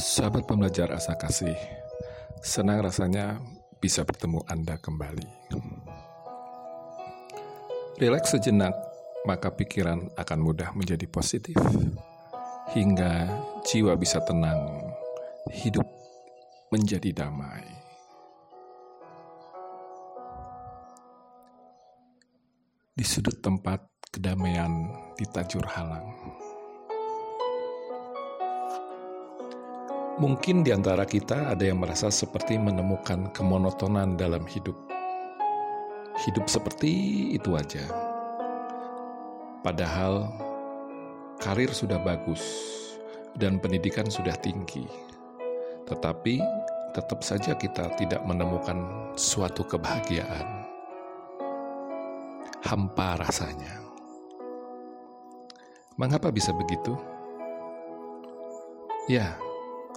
Sahabat pembelajar asa kasih, senang rasanya bisa bertemu Anda kembali. Rileks sejenak, maka pikiran akan mudah menjadi positif, hingga jiwa bisa tenang, hidup menjadi damai. Di sudut tempat kedamaian di tajur halang. Mungkin di antara kita ada yang merasa seperti menemukan kemonotonan dalam hidup. Hidup seperti itu aja. Padahal karir sudah bagus dan pendidikan sudah tinggi. Tetapi tetap saja kita tidak menemukan suatu kebahagiaan. Hampa rasanya. Mengapa bisa begitu? Ya,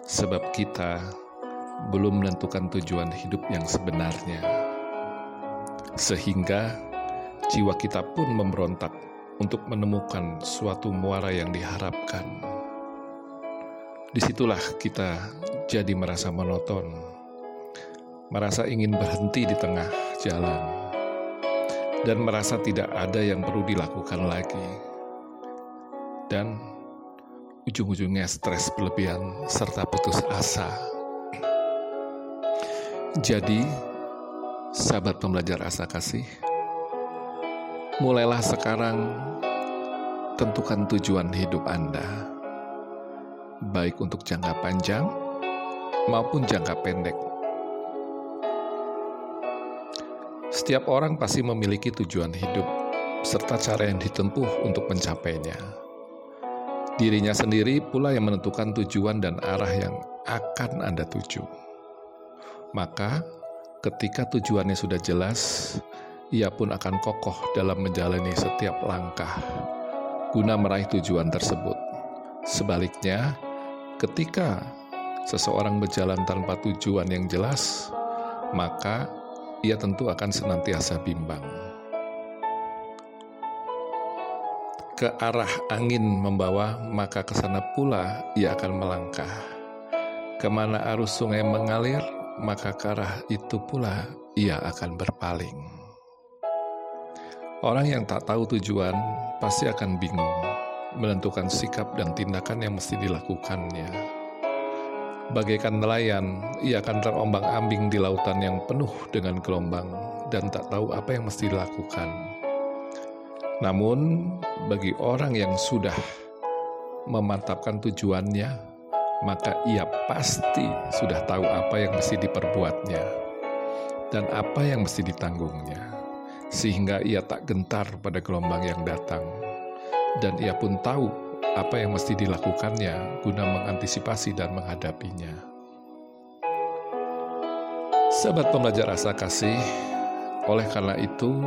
sebab kita belum menentukan tujuan hidup yang sebenarnya, sehingga jiwa kita pun memberontak untuk menemukan suatu muara yang diharapkan. Di situlah kita jadi merasa monoton, merasa ingin berhenti di tengah jalan, dan merasa tidak ada yang perlu dilakukan lagi. Dan ujung-ujungnya stres berlebihan serta putus asa. Jadi, sahabat pembelajar asa kasih, mulailah sekarang tentukan tujuan hidup Anda, baik untuk jangka panjang maupun jangka pendek. Setiap orang pasti memiliki tujuan hidup serta cara yang ditempuh untuk mencapainya. Dirinya sendiri pula yang menentukan tujuan dan arah yang akan Anda tuju. Maka, ketika tujuannya sudah jelas, ia pun akan kokoh dalam menjalani setiap langkah guna meraih tujuan tersebut. Sebaliknya, ketika seseorang berjalan tanpa tujuan yang jelas, maka ia tentu akan senantiasa bimbang. Ke arah angin membawa, maka ke sana pula ia akan melangkah. Ke mana arus sungai mengalir, maka ke arah itu pula ia akan berpaling. Orang yang tak tahu tujuan pasti akan bingung menentukan sikap dan tindakan yang mesti dilakukannya. Bagaikan nelayan, ia akan terombang-ambing di lautan yang penuh dengan gelombang dan tak tahu apa yang mesti dilakukan namun, bagi orang yang sudah memantapkan tujuannya, maka ia pasti sudah tahu apa yang mesti diperbuatnya dan apa yang mesti ditanggungnya, sehingga ia tak gentar pada gelombang yang datang, dan ia pun tahu apa yang mesti dilakukannya guna mengantisipasi dan menghadapinya. Sahabat pembelajar asa kasih, oleh karena itu,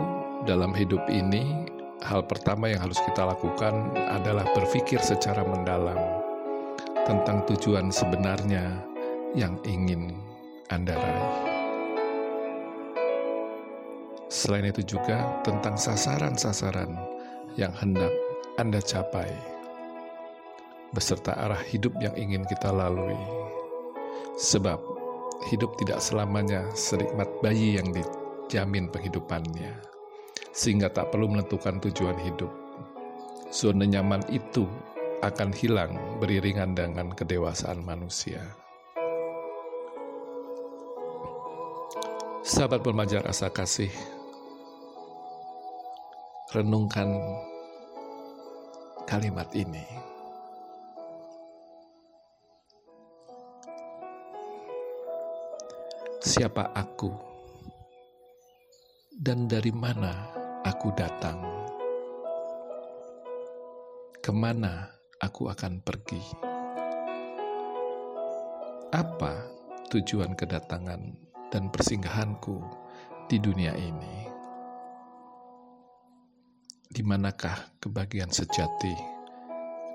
dalam hidup ini hal pertama yang harus kita lakukan adalah berpikir secara mendalam tentang tujuan sebenarnya yang ingin Anda raih. Selain itu juga tentang sasaran-sasaran yang hendak Anda capai, beserta arah hidup yang ingin kita lalui. Sebab hidup tidak selamanya serikmat bayi yang dijamin penghidupannya sehingga tak perlu menentukan tujuan hidup. Zona nyaman itu akan hilang beriringan dengan kedewasaan manusia. Sahabat pemajar asa kasih, renungkan kalimat ini. Siapa aku dan dari mana aku datang? Ke mana aku akan pergi? Apa tujuan kedatangan dan persinggahanku di dunia ini? Di manakah kebahagiaan sejati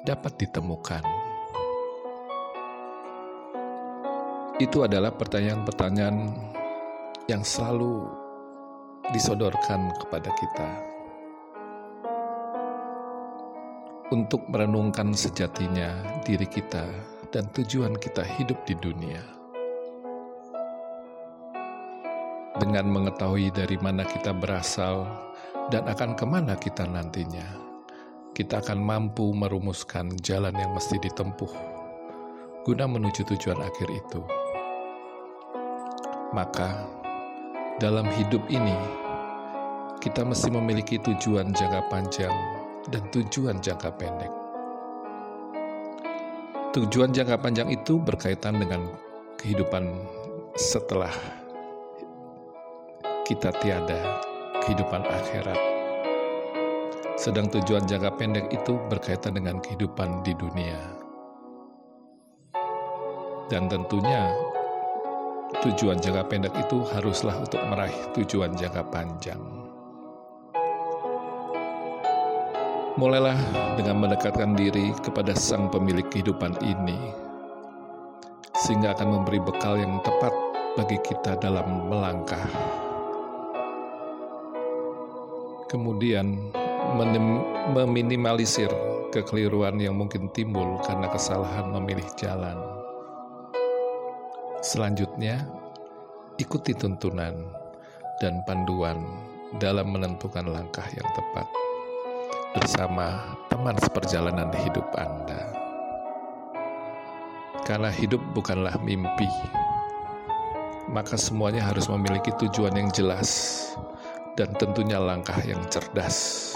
dapat ditemukan? Itu adalah pertanyaan-pertanyaan yang selalu disodorkan kepada kita untuk merenungkan sejatinya diri kita dan tujuan kita hidup di dunia. Dengan mengetahui dari mana kita berasal dan akan ke mana kita nantinya, kita akan mampu merumuskan jalan yang mesti ditempuh guna menuju tujuan akhir itu. Maka, dalam hidup ini, kita mesti memiliki tujuan jangka panjang dan tujuan jangka pendek. Tujuan jangka panjang itu berkaitan dengan kehidupan setelah kita tiada, kehidupan akhirat. Sedang tujuan jangka pendek itu berkaitan dengan kehidupan di dunia. Dan tentunya tujuan jangka pendek itu haruslah untuk meraih tujuan jangka panjang. Mulailah dengan mendekatkan diri kepada Sang Pemilik kehidupan ini, sehingga akan memberi bekal yang tepat bagi kita dalam melangkah. Kemudian, meminimalisir kekeliruan yang mungkin timbul karena kesalahan memilih jalan. Selanjutnya, ikuti tuntunan dan panduan dalam menentukan langkah yang tepat bersama teman seperjalanan hidup Anda. Karena hidup bukanlah mimpi, maka semuanya harus memiliki tujuan yang jelas dan tentunya langkah yang cerdas.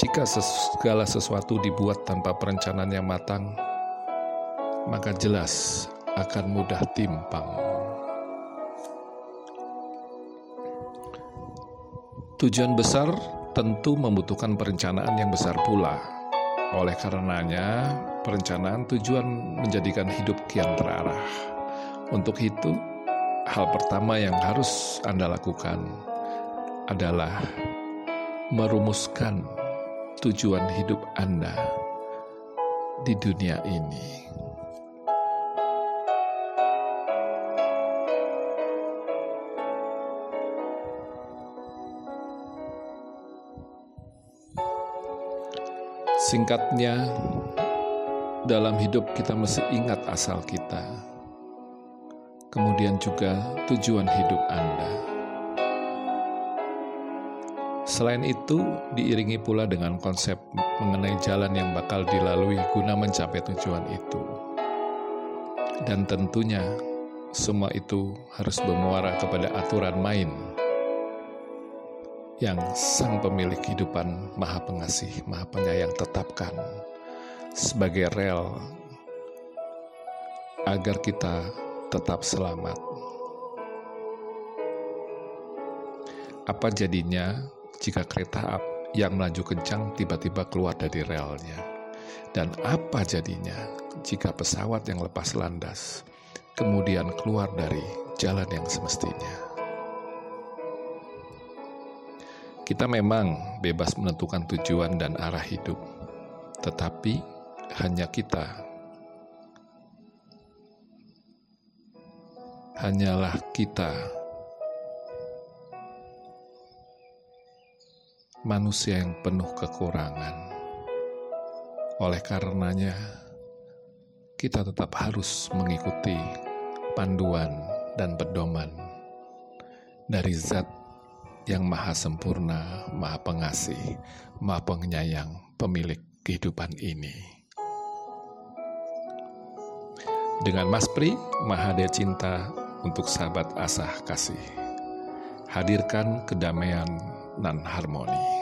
Jika segala sesuatu dibuat tanpa perencanaan yang matang, maka jelas akan mudah timpang. Tujuan besar tentu membutuhkan perencanaan yang besar pula. Oleh karenanya, perencanaan tujuan menjadikan hidup kian terarah. Untuk itu, hal pertama yang harus Anda lakukan adalah merumuskan tujuan hidup Anda di dunia ini. Singkatnya, dalam hidup kita mesti ingat asal kita, kemudian juga tujuan hidup Anda. Selain itu, diiringi pula dengan konsep mengenai jalan yang bakal dilalui guna mencapai tujuan itu. Dan tentunya, semua itu harus bermuara kepada aturan main yang Sang Pemilik kehidupan Maha Pengasih, Maha Penyayang tetapkan sebagai rel agar kita tetap selamat. Apa jadinya jika kereta api yang melaju kencang tiba-tiba keluar dari relnya? Dan apa jadinya jika pesawat yang lepas landas kemudian keluar dari jalan yang semestinya? Kita memang bebas menentukan tujuan dan arah hidup, tetapi hanya kita, hanyalah kita, manusia yang penuh kekurangan. Oleh karenanya, kita tetap harus mengikuti panduan dan pedoman dari zat yang maha sempurna, maha pengasih, maha penyayang, pemilik kehidupan ini. Dengan Mas Pri, Mahadia Cinta untuk sahabat asah kasih. Hadirkan kedamaian dan harmoni.